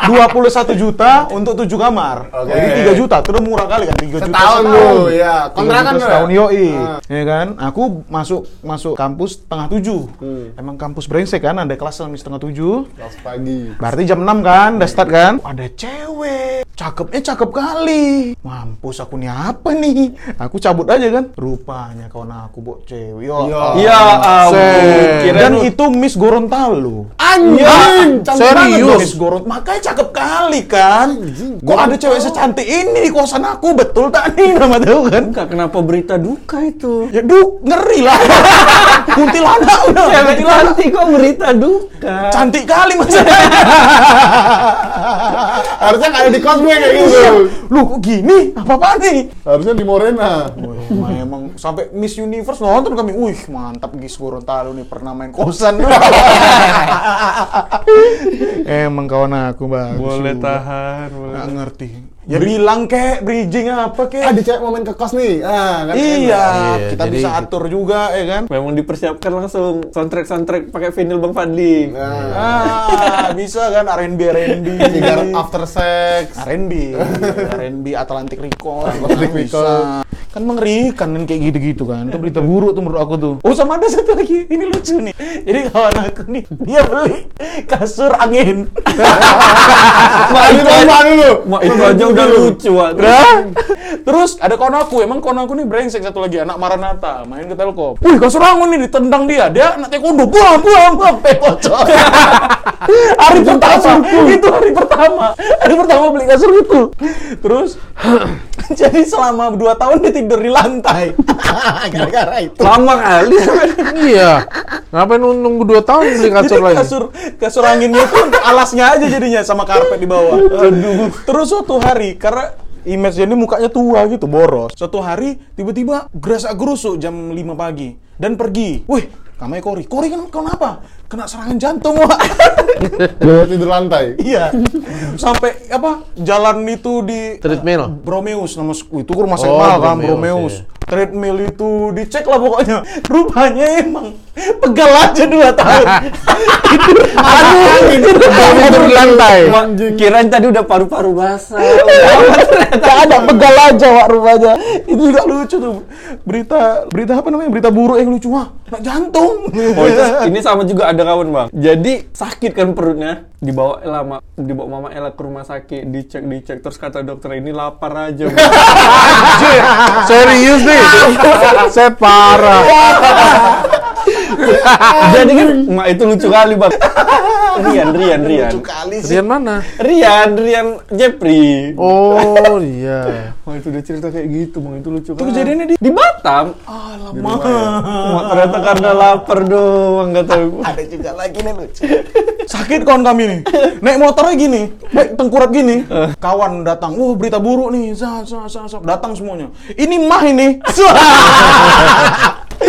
Speaker 3: 21 juta untuk 7 kamar.
Speaker 1: Oke.
Speaker 3: Jadi 3 juta, itu udah murah kali kan 3 juta
Speaker 1: Setahun ya. Kontrakan
Speaker 3: Kontrakan
Speaker 1: tuh ya?
Speaker 3: setahun yoi.
Speaker 1: Ah.
Speaker 3: Ya kan? Aku masuk masuk kampus setengah tujuh.
Speaker 1: Hmm.
Speaker 3: Emang kampus brengsek kan, ada kelas sampai setengah tujuh.
Speaker 1: Kelas pagi.
Speaker 3: Berarti jam 6 kan, udah start kan? Ada cewek, cakepnya cakep kali. Mampus aku nih apa nih? Aku cabut aja kan. Rupanya kawan aku bok cewek. Ya
Speaker 1: Ya.
Speaker 2: Iya. Kirain
Speaker 3: Dan
Speaker 2: lu-
Speaker 3: itu Miss Gorontalo.
Speaker 1: Anjing, banget
Speaker 4: serius?
Speaker 3: Gorontalo, makanya cakep kali kan. Kok ada cewek secantik ini di kosan aku, betul tak nih nama tahu kan?
Speaker 2: Enggak, kenapa berita duka itu?
Speaker 3: Ya duh, ngeri lah. Kuntilanak udah.
Speaker 2: Cewek
Speaker 3: kuntilanak.
Speaker 2: cantik kok berita duka.
Speaker 3: Cantik kali maksudnya.
Speaker 1: Harusnya ada di cosplay kayak gitu.
Speaker 3: Lu kok gini? Apa-apa nih?
Speaker 1: Harusnya di Morena.
Speaker 3: Wih, emang, emang sampai Miss Universe nonton kami. Wih, mantap Miss Gorontalo nih pernah main kosan. Emang kawan aku bagus.
Speaker 2: Boleh
Speaker 3: juga.
Speaker 2: tahan, boleh.
Speaker 3: Nggak ngerti. Ya bilang kek, bridging apa kek.
Speaker 1: Ada cewek mau main ke kos nih. Ah, kan
Speaker 3: Iya,
Speaker 4: Iya,
Speaker 3: kita
Speaker 4: jadi-
Speaker 3: bisa atur juga ya kan.
Speaker 2: Memang dipersiapkan langsung soundtrack-soundtrack pakai vinyl Bang Fadli.
Speaker 1: Nah,
Speaker 3: Ah, bisa kan R&B R&B.
Speaker 1: after sex.
Speaker 3: R&B, R&B Atlantic Record,
Speaker 1: Atlantic
Speaker 3: bisa.
Speaker 1: Record.
Speaker 3: Kan mengerikan kan kayak gitu-gitu kan. Itu berita buruk tuh menurut aku tuh. Oh sama ada satu lagi. Ini lucu nih. Jadi kawan aku nih dia beli kasur angin.
Speaker 2: Mak itu
Speaker 1: Coba dulu.
Speaker 2: Mak itu aja udah lucu.
Speaker 3: Nah, terus ada kawan aku, emang kawan aku nih brengsek satu lagi, anak Maranata, main ke Telkom. Wih, kasur angin nih ditendang dia, dia anak taekwondo, buang, buang, buang, pecocok. hari pertama, itu hari pertama, hari pertama beli kasur itu. Terus, jadi selama 2 tahun dia tidur di lantai. Gara-gara itu.
Speaker 2: Lama kali.
Speaker 4: iya. Ngapain nunggu 2 tahun beli kasur
Speaker 3: Jadi
Speaker 4: lagi?
Speaker 3: kasur kasur anginnya tuh untuk alasnya aja jadinya sama karpet di bawah. Aduh. Terus suatu hari karena image ini mukanya tua gitu, boros. Suatu hari tiba-tiba gerasak gerusuk jam 5 pagi dan pergi. Wih, kamai Kori. Kori kan kenapa? Kena serangan jantung, Wak.
Speaker 1: Gue tidur lantai.
Speaker 3: iya. Sampai apa? Jalan itu di
Speaker 4: Treadmill?
Speaker 3: Bromeus nama itu rumah
Speaker 4: Oh,
Speaker 3: saya kan
Speaker 4: Bromeus,
Speaker 3: Bromeus.
Speaker 4: iya.
Speaker 3: Treadmill itu dicek lah pokoknya. Rupanya emang pegal aja dua tahun. Tidur angin.
Speaker 4: Tidur lantai.
Speaker 2: Kirain tadi udah paru-paru basah.
Speaker 3: Ternyata ada pegal aja wak rupanya. Itu juga lucu tuh. Berita berita apa namanya? Berita buruk yang lucu wah. Kena jantung.
Speaker 2: Oh, itu, ini sama juga ada kawan bang. Jadi sakit kan perutnya, dibawa lama, dibawa mama Ella ke rumah sakit, dicek dicek terus kata dokter ini lapar aja.
Speaker 4: Serius nih. Saya parah.
Speaker 2: Jadi kan, mak itu lucu kali bang. Rian, Rian, Rian,
Speaker 3: kali
Speaker 4: Rian mana?
Speaker 2: Rian, Rian Jepri.
Speaker 4: Oh, iya.
Speaker 2: Oh itu udah cerita kayak gitu bang, itu lucu
Speaker 3: Itu
Speaker 2: kali.
Speaker 3: kejadiannya di
Speaker 2: di Batam.
Speaker 3: Alamak.
Speaker 2: Mak ternyata karena lapar doang nggak tahu.
Speaker 3: Ada juga lagi nih lucu. Sakit kawan kami nih. Naik motornya gini, baik tengkurap gini. Kawan datang, wah berita buruk nih. Zah, zah, zah, zah. Datang semuanya. Ini mah ini.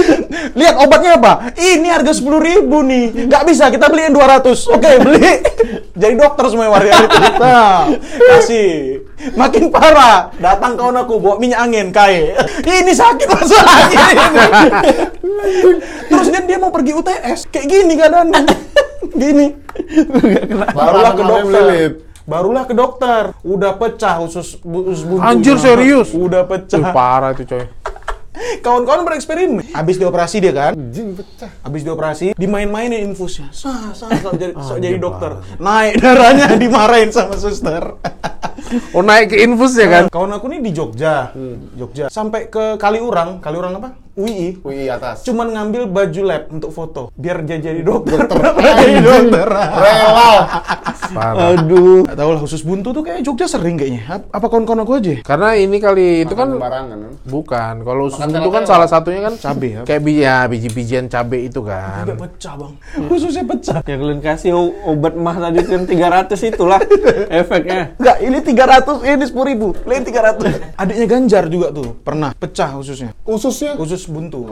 Speaker 3: Lihat obatnya apa? Ini harga sepuluh ribu nih. Nggak bisa, kita beliin 200. Oke, beli. Jadi dokter semua itu. Nah, kasih. Makin parah. Datang kawan aku bawa minyak angin, kai. Ini sakit masuk angin. Terus kan dia mau pergi UTS. Kayak gini keadaannya. Gini. Barulah ke dokter. Barulah ke dokter. Udah pecah usus, usus buntu.
Speaker 4: Anjir, serius?
Speaker 3: Udah pecah.
Speaker 4: parah itu coy.
Speaker 3: Kawan-kawan bereksperimen. Habis dioperasi dia kan.
Speaker 1: Anjing pecah.
Speaker 3: Habis dioperasi, dimain-mainin infusnya. Sah, sah, sok jadi, sok jadi dokter. Naik darahnya dimarahin sama suster.
Speaker 4: Oh, naik ke infus ya kan?
Speaker 3: Kawan aku nih di Jogja. Jogja. Sampai ke Kaliurang. Kaliurang apa? UI.
Speaker 1: Wih atas.
Speaker 3: Cuman ngambil baju lab untuk foto. Biar dia jadi dokter.
Speaker 1: Dokter.
Speaker 3: jadi dokter.
Speaker 1: Rela.
Speaker 2: Aduh.
Speaker 3: Gak tau lah khusus buntu tuh kayak Jogja sering kayaknya. Ap- Apa kawan-kawan aku aja?
Speaker 4: Karena ini kali itu kan
Speaker 1: sembarangan. kan?
Speaker 4: bukan. Kalau usus
Speaker 1: Makan
Speaker 4: buntu kan
Speaker 1: telo-telo.
Speaker 4: salah satunya kan
Speaker 3: Cabe ya.
Speaker 4: Kayak bi ya biji-bijian cabe itu kan.
Speaker 3: Sampai pecah bang. Khususnya pecah.
Speaker 2: Ya kalian kasih obat mah tadi yang 300 itulah efeknya.
Speaker 3: Enggak, ini 300, ini 10 ribu. Lain 300. Adiknya Ganjar juga tuh, pernah pecah khususnya.
Speaker 1: Ususnya.
Speaker 3: Khusus buntu.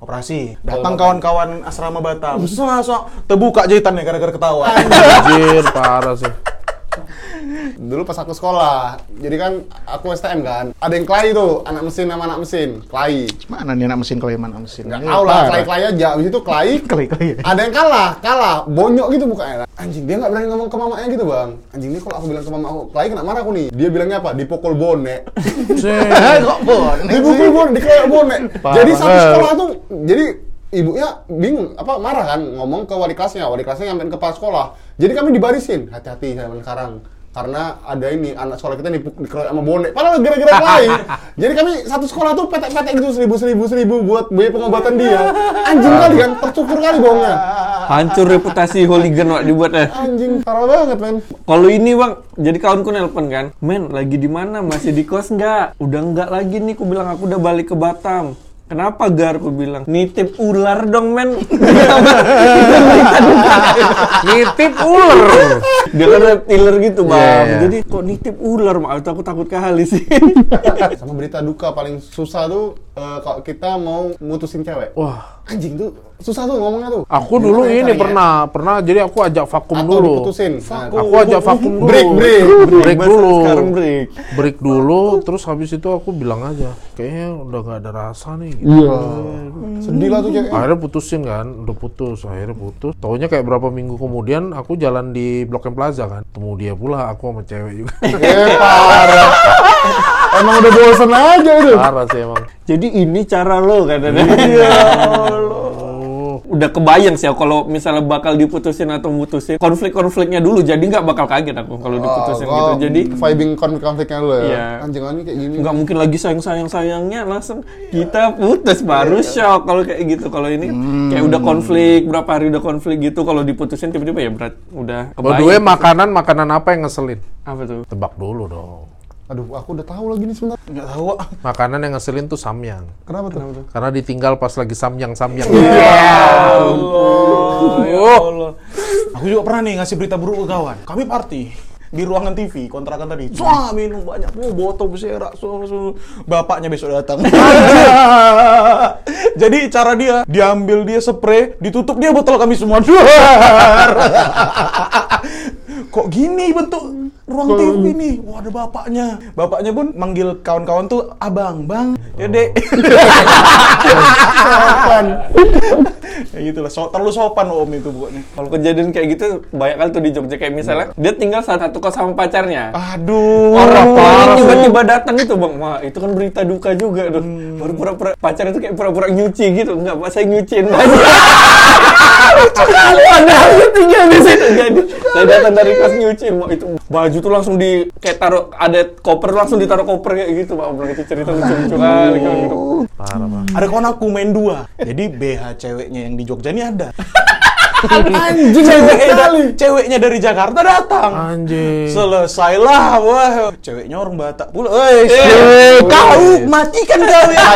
Speaker 3: Operasi. Datang kawan-kawan asrama Batam. Sa, sa, terbuka jahitannya gara-gara ketawa.
Speaker 4: Anjir, parah sih.
Speaker 1: Dulu pas aku sekolah, jadi kan aku STM kan, ada yang klay tuh, anak mesin sama anak mesin, klay.
Speaker 3: Mana nih anak mesin yang mana mesin?
Speaker 1: Nggak tahu lah, klay-klay aja, abis itu klay,
Speaker 3: Klay-klay ya?
Speaker 1: ada yang kalah, kalah, bonyok gitu mukanya. Anjing, dia nggak berani ngomong ke mamanya gitu bang. Anjing, ini kalau aku bilang ke mama aku, klay kena marah aku nih. Dia bilangnya apa? Dipukul bonek.
Speaker 3: Kok bonek
Speaker 1: Dipukul bonek, dikeroyok bonek. Jadi satu sekolah tuh, jadi ibunya bingung, apa marah kan, ngomong ke wali kelasnya, wali kelasnya nyampein ke kepala sekolah. Jadi kami dibarisin, hati-hati zaman sekarang. Karena ada ini, anak sekolah kita dipukul dikeroyok sama bonek. Padahal gara-gara lain. Jadi kami satu sekolah tuh petek-petek gitu, seribu-seribu seribu buat biaya pengobatan dia. Anjing kali kan, tercukur kali bohongnya.
Speaker 2: Hancur reputasi hooligan wak dibuatnya.
Speaker 1: Anjing, parah banget men.
Speaker 2: Kalau ini bang, jadi kawanku nelpon kan, men lagi di mana? Masih di kos nggak? Udah nggak lagi nih, ku bilang aku udah balik ke Batam. Kenapa Gar? Ku bilang nitip ular dong men.
Speaker 4: Nitip ular.
Speaker 2: Dia kan reptiler gitu bang.
Speaker 4: Iya, iya.
Speaker 2: Jadi kok nitip ular? Mak aku takut kali sih.
Speaker 1: Sama berita duka paling susah tuh eh, kalau kita mau mutusin cewek.
Speaker 4: Wah,
Speaker 1: Anjing tuh susah tuh ngomongnya tuh.
Speaker 4: aku dulu
Speaker 1: Gimana
Speaker 4: ini
Speaker 1: caranya?
Speaker 4: pernah, pernah jadi aku ajak vakum
Speaker 1: Atau
Speaker 4: dulu.
Speaker 1: diputusin. Nah,
Speaker 4: Aku ajak vakum dulu.
Speaker 1: Break, break.
Speaker 4: break
Speaker 2: Masa
Speaker 4: dulu.
Speaker 2: Sekarang break.
Speaker 4: Break dulu, terus habis itu aku bilang aja, kayaknya udah gak ada rasa nih. Gitu.
Speaker 1: Iya. Sedih lah tuh cewek.
Speaker 4: Akhirnya putusin kan, udah putus, akhirnya putus. Taunya kayak berapa minggu kemudian aku jalan di Blok M Plaza kan, temu dia pula, aku sama cewek juga.
Speaker 1: Eh, parah. Emang udah bosen aja itu.
Speaker 4: Parah sih emang.
Speaker 2: Jadi ini cara lo katanya. Iya. Udah kebayang sih ya kalau misalnya bakal diputusin atau mutusin konflik-konfliknya dulu jadi nggak bakal kaget aku kalau diputusin
Speaker 1: Oh,
Speaker 2: gitu. Jadi
Speaker 1: vibing konflik-konfliknya dulu ya.
Speaker 2: Iya.
Speaker 1: Anjing ini kayak gini.
Speaker 2: nggak mungkin lagi sayang-sayang sayangnya langsung kita putus baru shock kalau kayak gitu. Kalau ini kan kayak udah konflik berapa hari udah konflik gitu kalau diputusin tiba-tiba ya berat udah
Speaker 4: By the way, makanan makanan apa yang ngeselin?
Speaker 2: apa tuh?
Speaker 4: Tebak dulu dong.
Speaker 1: Aduh, aku udah tahu lagi nih sebentar.
Speaker 3: Nggak tahu. ah.
Speaker 4: Makanan yang ngeselin tuh samyang.
Speaker 1: Kenapa tuh?
Speaker 4: Karena ditinggal pas lagi samyang samyang.
Speaker 3: Oh, ya Allah. Aku juga pernah nih ngasih berita buruk ke kawan. Kami party di ruangan TV kontrakan tadi. Wah, minum banyak. Oh, botol berserarak. So, so. Bapaknya besok datang. Jadi cara dia, diambil dia spray, ditutup dia botol kami semua. Kok gini bentuk ruang TV nih? Wah, ada bapaknya. Bapaknya pun manggil kawan-kawan tuh abang, bang, ya dek. sopan. ya gitu lah, so, terlalu sopan om itu pokoknya.
Speaker 2: Kalau kejadian kayak gitu banyak kali tuh di Jogja kayak misalnya dia tinggal satu kos sama pacarnya.
Speaker 3: Aduh.
Speaker 2: Orang ini tiba-tiba datang itu bang, wah itu kan berita duka juga tuh. Baru pura-pura pacar itu kayak pura-pura nyuci gitu, enggak pak saya nyuciin baju. Padahal tinggal di situ jadi saya datang dari nyuciin, wah itu baju tuh langsung di kayak taruh ada koper langsung ditaruh koper kayak gitu pak. Obrolan itu cerita lucu-lucu kali kalau gitu.
Speaker 4: Parah banget.
Speaker 3: Ada kawan aku main dua. Jadi BH ceweknya yang di Jogja ini ada.
Speaker 2: Anjing
Speaker 3: ceweknya, ceweknya dari Jakarta datang.
Speaker 4: Anjing.
Speaker 3: Selesailah, wah. Ceweknya orang Batak pula. Eh, kau matikan kau ya.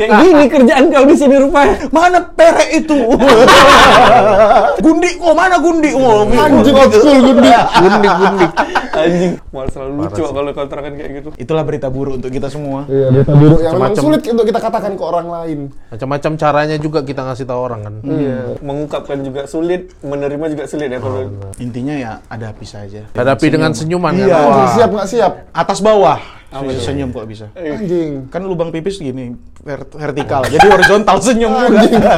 Speaker 2: Kayak gini kerjaan kau di sini rupanya.
Speaker 3: Mana perek itu? gundi, oh mana gundi? Oh,
Speaker 1: Anjing school gundi.
Speaker 4: Gundik gundik.
Speaker 2: Anjing, malah selalu lucu kalau kontrakan kayak gitu.
Speaker 3: Itulah berita buruk untuk kita semua.
Speaker 1: Iya, berita buruk yang memang sulit untuk kita katakan ke orang lain.
Speaker 4: Macam-macam caranya juga kita ngasih tahu orang kan.
Speaker 2: Iya, mengungkapkan juga sulit, menerima juga sulit ya kalau
Speaker 3: Intinya ya ada api saja.
Speaker 4: Hadapi dengan senyuman kan.
Speaker 3: Iya.
Speaker 1: Anjing siap nggak siap?
Speaker 3: Atas bawah. Bisa senyum kok bisa.
Speaker 1: Anjing.
Speaker 3: Kan lubang pipis gini ver- vertikal, jadi horizontal senyum juga.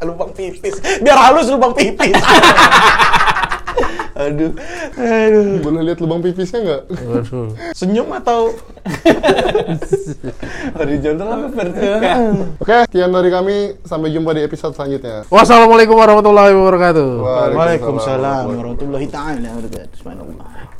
Speaker 3: lubang pipis, biar halus lubang pipis.
Speaker 2: Aduh.
Speaker 3: Aduh.
Speaker 1: Boleh lihat lubang pipisnya nggak?
Speaker 3: Senyum atau
Speaker 2: Horizontal apa vertikal?
Speaker 1: Oke, sekian dari kami. Sampai jumpa di episode selanjutnya.
Speaker 4: Wassalamualaikum warahmatullahi wabarakatuh.
Speaker 3: Waalaikumsalam warahmatullahi taala wabarakatuh.